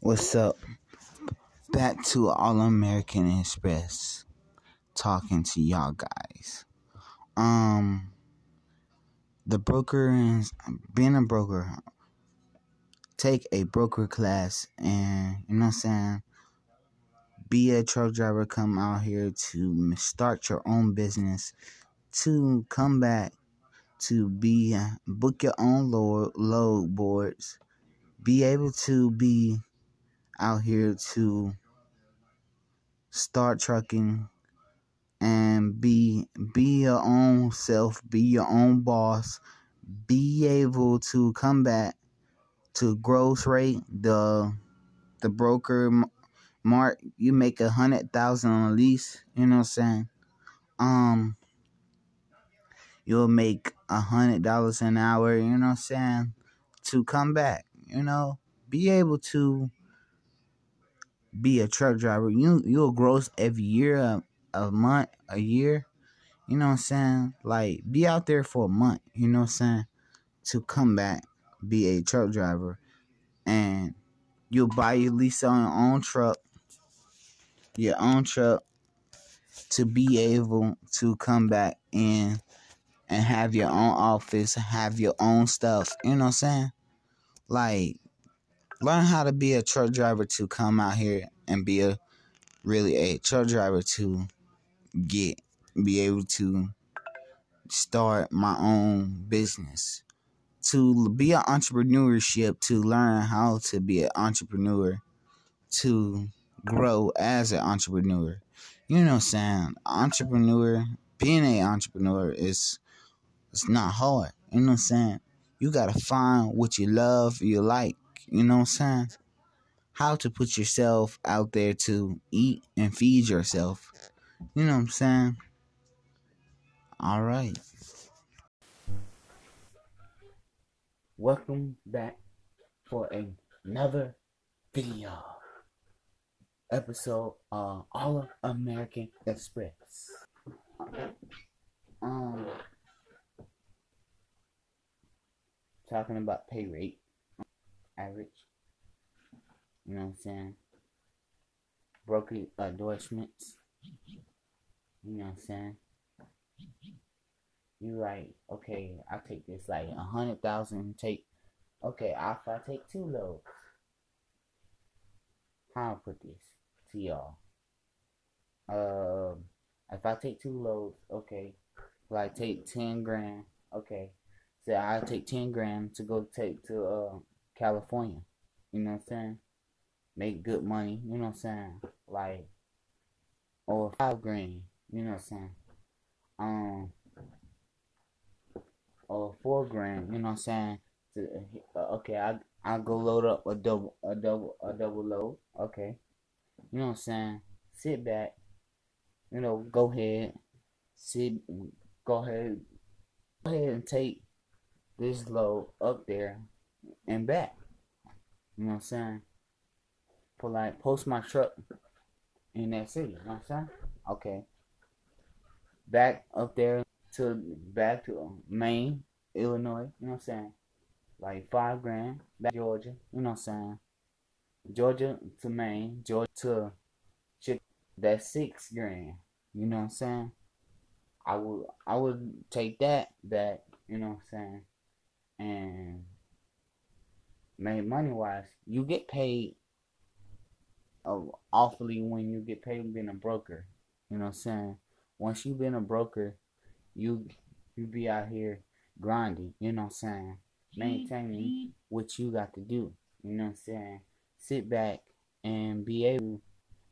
What's up? Back to All American Express talking to y'all guys. Um the broker and being a broker take a broker class and you know what I'm saying be a truck driver come out here to start your own business to come back to be book your own load, load boards be able to be out here to start trucking and be be your own self, be your own boss, be able to come back to gross rate the the broker mark you make a hundred thousand on a lease you know what i'm saying um you'll make a hundred dollars an hour you know what i'm saying to come back you know be able to be a truck driver. You you'll gross every year, a, a month, a year. You know what I'm saying? Like be out there for a month. You know what I'm saying? To come back, be a truck driver, and you'll buy your lease on your own truck, your own truck, to be able to come back in and have your own office, have your own stuff. You know what I'm saying? Like learn how to be a truck driver to come out here and be a really a truck driver to get be able to start my own business to be an entrepreneurship to learn how to be an entrepreneur to grow as an entrepreneur. You know saying? Entrepreneur being an entrepreneur is it's not hard. You know what i'm saying? You gotta find what you love you like. You know what i'm saying? How to put yourself out there to eat and feed yourself. You know what I'm saying? All right. Welcome back for another video episode of All of American Express. Um, talking about pay rate, average you know what I'm saying? Broker endorsements. You know what I'm saying? You like, okay, I take this like a hundred thousand take okay, if I take two loads. How I put this to y'all. Um if I take two loads, okay. Like take ten grand, okay. So I take ten grand to go take to uh California. You know what I'm saying? make good money, you know what I'm saying? Like, or five grand, you know what I'm saying? Um, or four grand, you know what I'm saying? To, uh, okay, I I go load up a double a double a double load, okay? You know what I'm saying? Sit back, you know, go ahead, sit, go ahead, go ahead and take this load up there and back. You know what I'm saying? for like post my truck in that city. You know what I'm saying? Okay. Back up there to back to Maine, Illinois. You know what I'm saying? Like five grand. Back Georgia. You know what I'm saying? Georgia to Maine. Georgia to Chick. That's six grand. You know what I'm saying? I would I would take that back. You know what I'm saying? And make money wise, you get paid awfully when you get paid being a broker. You know what I'm saying? Once you've been a broker, you you be out here grinding, you know what I'm saying? Maintaining what you got to do. You know what I'm saying? Sit back and be able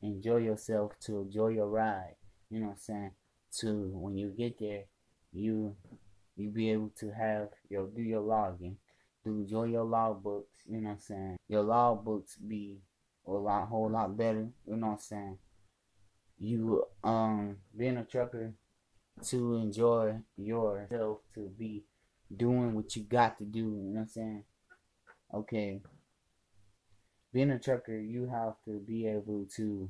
to enjoy yourself to enjoy your ride. You know what I'm saying? To when you get there, you you be able to have your do your logging, do enjoy your log books, you know what I'm saying? Your log books be a lot whole lot better. You know what I'm saying? You um being a trucker to enjoy yourself to be doing what you got to do, you know what I'm saying? Okay. Being a trucker, you have to be able to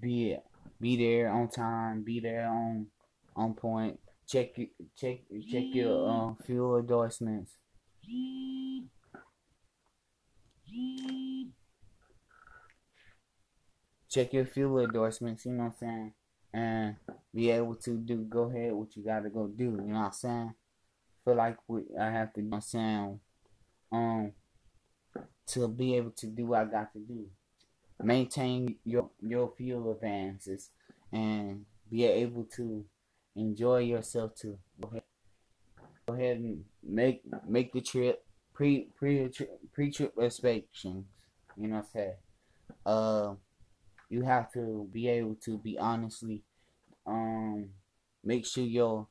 be be there on time, be there on on point. Check check check your uh, fuel endorsements. Check your fuel endorsements, you know what I'm saying? And be able to do go ahead what you gotta go do, you know what I'm saying? Feel like what I have to do saying um to be able to do what I got to do. Maintain your your fuel advances and be able to enjoy yourself too. Go ahead, go ahead and make make the trip pre pre pre trip inspections. You know what I'm saying? Uh, you have to be able to be honestly um make sure your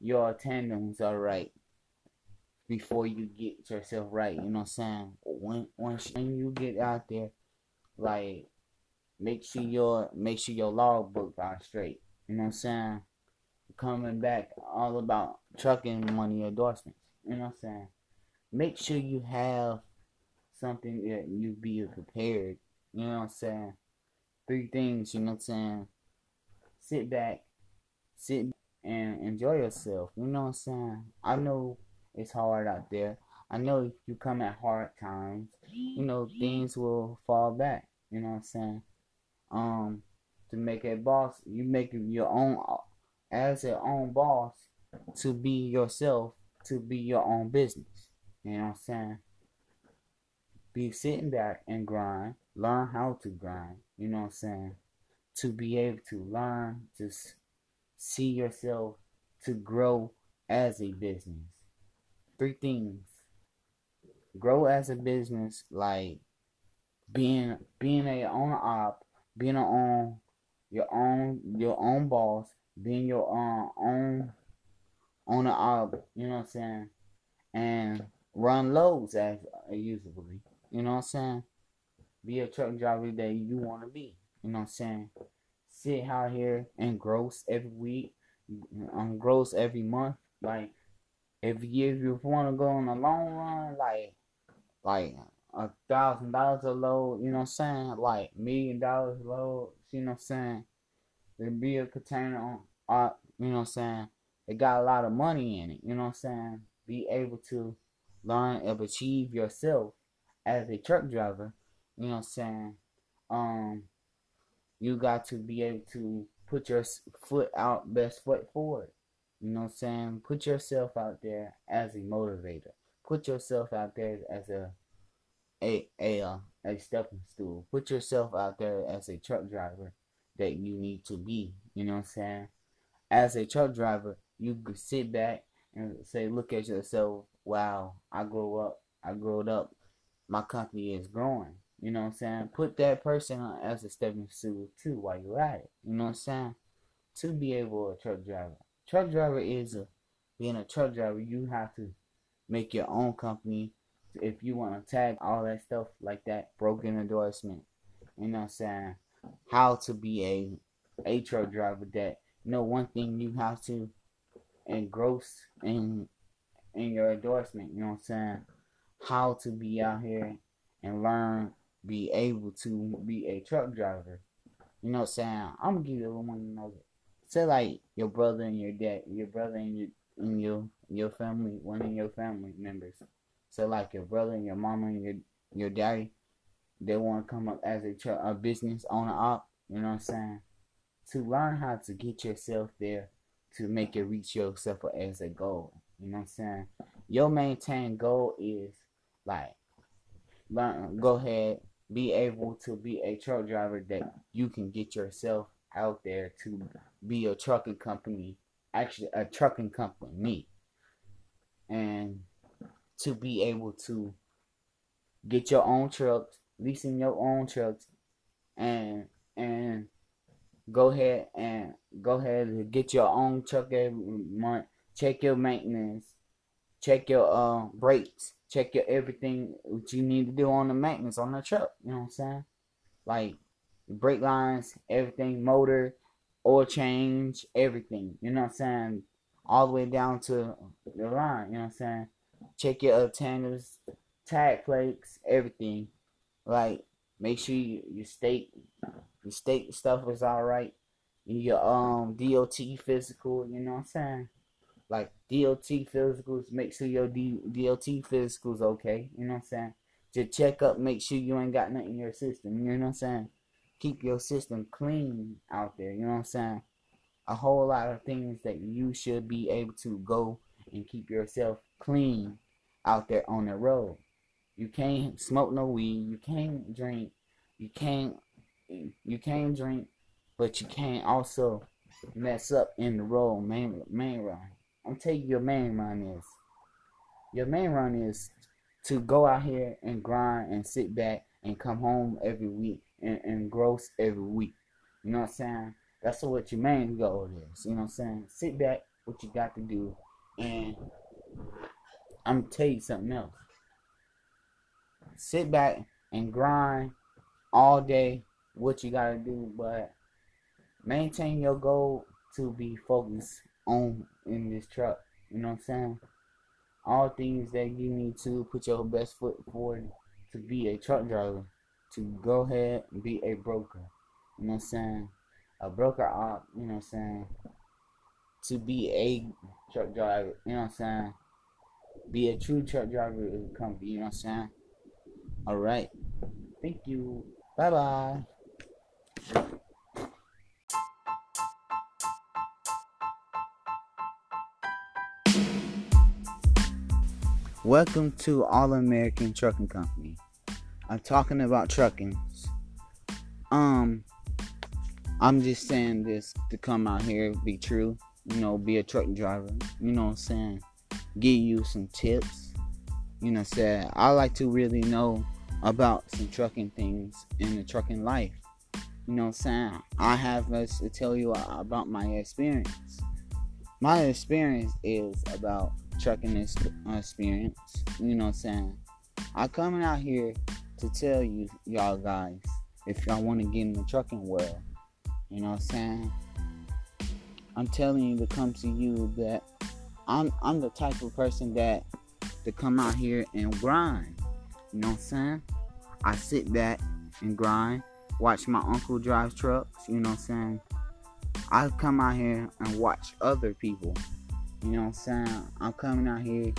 your attendants are right before you get yourself right. You know what I'm saying? When once when you get out there, like make sure your make sure your logbook are straight. You know what I'm saying? Coming back all about trucking money endorsements. You know what I'm saying? Make sure you have something that you be prepared. You know what I'm saying? Three things, you know what I'm saying? Sit back, sit and enjoy yourself. You know what I'm saying? I know it's hard out there. I know you come at hard times, you know, things will fall back. You know what I'm saying? Um, to make a boss, you make your own as your own boss to be yourself, to be your own business. You know what I'm saying? Be sitting back and grind, learn how to grind. You know what I'm saying? To be able to learn to see yourself to grow as a business. Three things. Grow as a business, like being being a owner op, being a own your own your own boss, being your um, own owner op, you know what I'm saying, and run loads as uh, usually, you know what I'm saying. Be a truck driver that you want to be, you know what I'm saying. Sit out here and gross every week, um, gross every month, like if you if you want to go on a long run, like like a thousand dollars a load, you know what I'm saying? Like million dollars a load, you know what I'm saying? There be a container on, uh, you know what I'm saying? It got a lot of money in it, you know what I'm saying? Be able to learn and achieve yourself as a truck driver, you know what I'm saying? Um, you got to be able to put your foot out, best foot forward. You know what I'm saying? Put yourself out there as a motivator. Put yourself out there as a a a uh, a stepping stool. Put yourself out there as a truck driver that you need to be. You know what I'm saying? As a truck driver, you could sit back and say, look at yourself. Wow, I grew up. I grew up. My company is growing. You know what I'm saying? Put that person as a stepping stool too while you're at it. You know what I'm saying? To be able a truck driver. Truck driver is a being a truck driver. You have to make your own company if you want to tag all that stuff like that, broken endorsement, you know what I'm saying? How to be a a truck driver that you know one thing you have to engross in in your endorsement, you know what I'm saying? How to be out here and learn, be able to be a truck driver. You know what I'm saying? I'm gonna give you a little one another. Say like your brother and your dad, your brother and your and your your family, one of your family members so like your brother and your mama and your your daddy, they want to come up as a, a business owner up. You know what I'm saying? To learn how to get yourself there, to make it reach yourself as a goal. You know what I'm saying? Your maintain goal is like learn. Go ahead, be able to be a truck driver that you can get yourself out there to be a trucking company, actually a trucking company, and to be able to get your own trucks, leasing your own trucks, and and go ahead and go ahead and get your own truck every month. Check your maintenance, check your uh brakes, check your everything what you need to do on the maintenance on the truck. You know what I'm saying? Like brake lines, everything, motor, oil change, everything. You know what I'm saying? All the way down to the line. You know what I'm saying? check your antennas, tag plates, everything. Like make sure you, you stay Your state stuff is alright. Your um DOT physical, you know what I'm saying? Like DOT physicals, make sure your D- DOT physicals okay, you know what I'm saying? Just check up, make sure you ain't got nothing in your system, you know what I'm saying? Keep your system clean out there, you know what I'm saying? A whole lot of things that you should be able to go and keep yourself clean out there on the road. You can't smoke no weed, you can't drink, you can't you can't drink, but you can't also mess up in the road main main run. I'm telling you your main run is. Your main run is to go out here and grind and sit back and come home every week and, gross every week. You know what I'm saying? That's what your main goal is. You know what I'm saying? Sit back, what you got to do, and I'm gonna tell you something else. Sit back and grind all day what you gotta do, but maintain your goal to be focused on in this truck. You know what I'm saying? All things that you need to put your best foot forward to be a truck driver, to go ahead and be a broker. You know what I'm saying? A broker op, you know what I'm saying? To be a truck driver, you know what I'm saying? Be a true truck driver of company, you know what I'm saying? Alright. Thank you. Bye bye. Welcome to All American Trucking Company. I'm talking about trucking. Um, I'm just saying this to come out here, be true, you know, be a truck driver, you know what I'm saying? Give you some tips, you know I'm? I like to really know about some trucking things in the trucking life. You know what I'm saying? I have to tell you about my experience. My experience is about trucking experience. You know what I'm saying? I'm coming out here to tell you, y'all guys, if y'all want to get in the trucking world. You know what I'm saying? I'm telling you to come to you that I'm I'm the type of person that to come out here and grind. You know what I'm saying? I sit back and grind, watch my uncle drive trucks, you know what I'm saying? I come out here and watch other people you know what I'm saying? I'm coming out here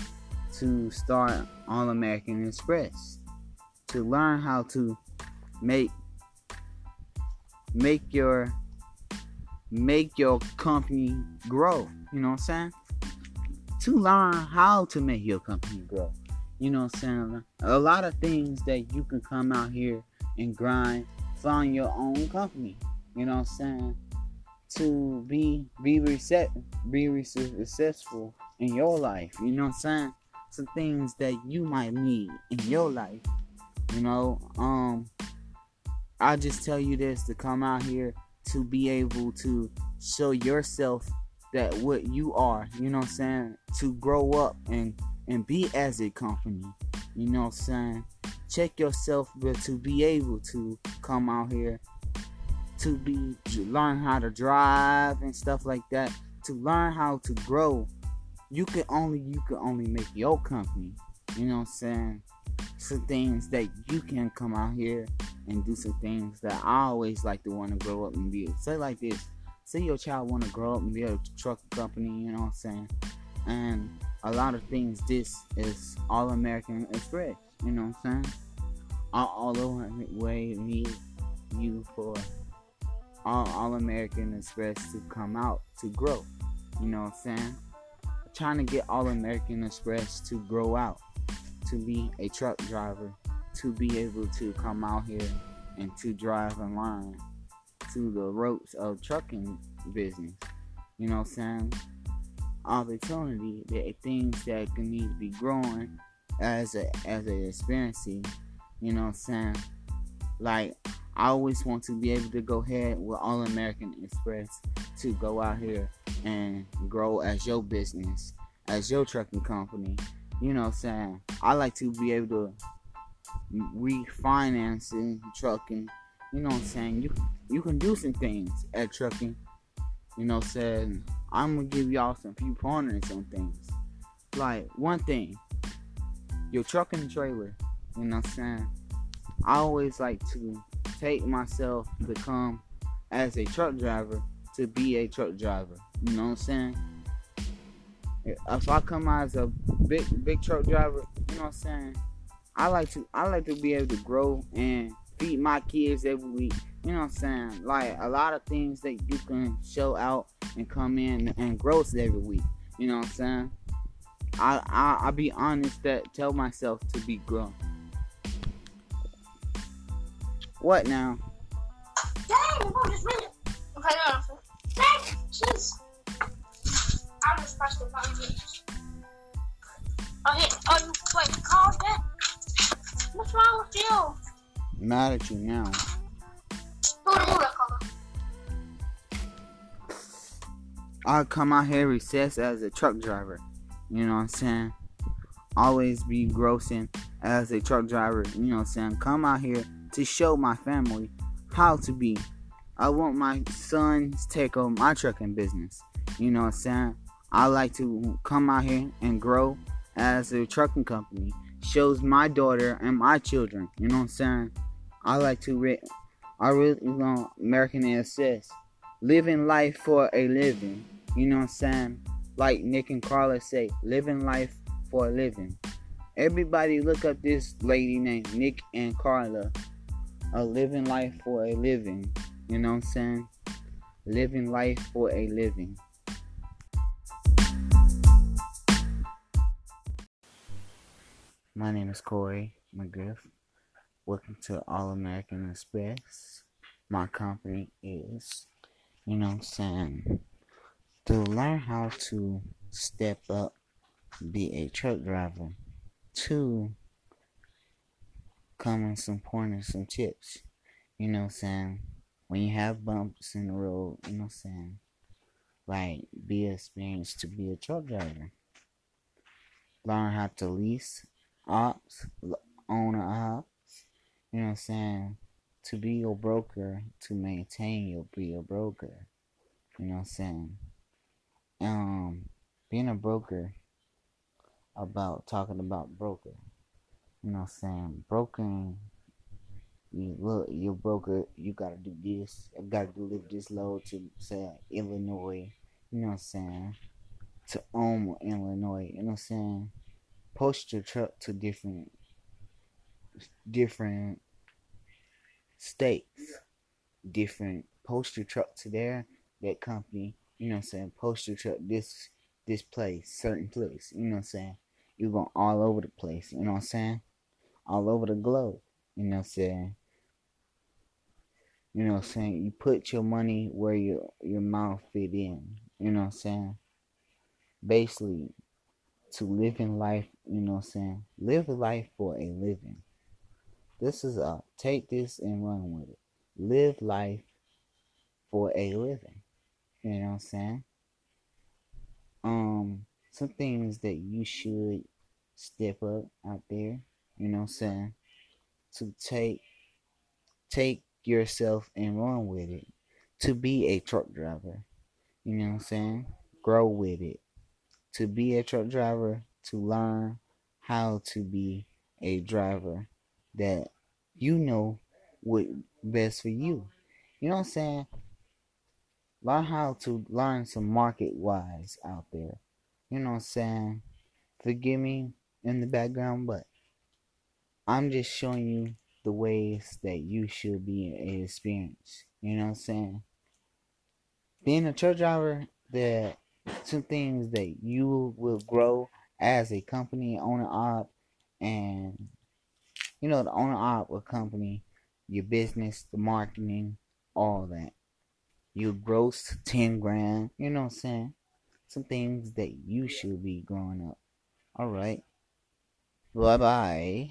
to start All American Express to learn how to make make your make your company grow. You know what I'm saying? To learn how to make your company grow. You know what I'm saying? A lot of things that you can come out here and grind, find your own company. You know what I'm saying? to be be reset be successful in your life. You know what I'm saying? Some things that you might need in your life. You know, um I just tell you this to come out here to be able to show yourself that what you are, you know I'm saying, to grow up and and be as a company. You know I'm saying? Check yourself but to be able to come out here to be to learn how to drive and stuff like that to learn how to grow you can only you can only make your company you know i'm saying some things that you can come out here and do some things that i always like to want to grow up and be say like this say your child want to grow up and be a truck company you know what i'm saying and a lot of things this is all american express you know what i'm saying all, over way need you for all, all American Express to come out to grow. You know what I'm saying? trying to get All American Express to grow out, to be a truck driver, to be able to come out here and to drive and line to the ropes of trucking business. You know what I'm saying? Opportunity, the things that can need to be growing as a as a experience. You know what I'm saying? Like I always want to be able to go ahead with All American Express to go out here and grow as your business, as your trucking company. You know what I'm saying? I like to be able to refinance in trucking. You know what I'm saying? You you can do some things at trucking. You know what I'm saying? I'm gonna give y'all some few pointers on things. Like one thing, your truck and trailer, you know what I'm saying? I always like to take myself to come as a truck driver to be a truck driver. You know what I'm saying? If I come out as a big big truck driver, you know what I'm saying? I like to I like to be able to grow and feed my kids every week. You know what I'm saying? Like a lot of things that you can show out and come in and gross every week. You know what I'm saying? I I I be honest that tell myself to be grown. What now? Dang. Okay. Just pressed the button. Oh. Oh, you, wait, called that? What's wrong with you? mad at you now. Who the that color? I come out here recess as a truck driver. You know what I'm saying? Always be grossing as a truck driver. You know what I'm saying? Come out here to show my family how to be. I want my sons take over my trucking business. You know what I'm saying? I like to come out here and grow as a trucking company. Shows my daughter and my children. You know what I'm saying? I like to read. I really want American Access. Living life for a living. You know what I'm saying? Like Nick and Carla say, living life for a living. Everybody look up this lady named Nick and Carla. A living life for a living. You know what I'm saying? Living life for a living. My name is Corey McGriff. Welcome to All American Express. My company is, you know saying, to learn how to step up, be a truck driver. Two, come in some pointers, some tips. You know saying? When you have bumps in the road, you know saying? Like, be experienced to be a truck driver. Learn how to lease ops, own an op, you know what I'm saying? To be your broker, to maintain your be your broker. You know what I'm saying? Um, being a broker about talking about broker. You know what I'm saying? Broken you look your broker you gotta do this, I gotta deliver this load to say Illinois, you know what I'm saying? To Omaha, Illinois, you know what I'm saying? Post your truck to different different states, different poster to there. That company, you know what I'm saying, poster truck this this place, certain place, you know what I'm saying. You're going all over the place, you know what I'm saying? All over the globe, you know what I'm saying. You know what I'm saying? You put your money where your your mouth fit in. You know what I'm saying? Basically, to live in life, you know what I'm saying? Live life for a living. This is a take this and run with it. Live life for a living. You know what I'm saying? Um, some things that you should step up out there, you know what I'm saying? To take take yourself and run with it. To be a truck driver. You know what I'm saying? Grow with it. To be a truck driver, to learn how to be a driver that you know what best for you. You know what I'm saying? Learn how to learn some market wise out there. You know what I'm saying? Forgive me in the background, but I'm just showing you the ways that you should be experienced. You know what I'm saying? Being a truck driver, there some things that you will grow as a company owner op and you know the owner of a company your business the marketing all that. You gross 10 grand you know what i'm saying? Some things that you should be growing up. All right. Bye bye